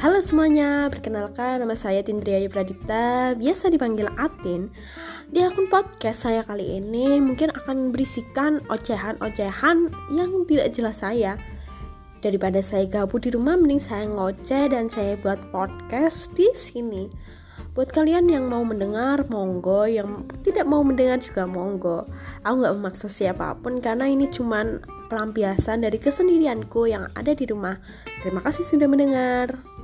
Halo semuanya, perkenalkan nama saya Tindri Ayu Pradipta, biasa dipanggil Atin. Di akun podcast saya kali ini mungkin akan berisikan ocehan-ocehan yang tidak jelas saya. Daripada saya gabut di rumah, mending saya ngoceh dan saya buat podcast di sini. Buat kalian yang mau mendengar, monggo. Yang tidak mau mendengar juga monggo. Aku nggak memaksa siapa pun karena ini cuman pelampiasan dari kesendirianku yang ada di rumah. Terima kasih sudah mendengar.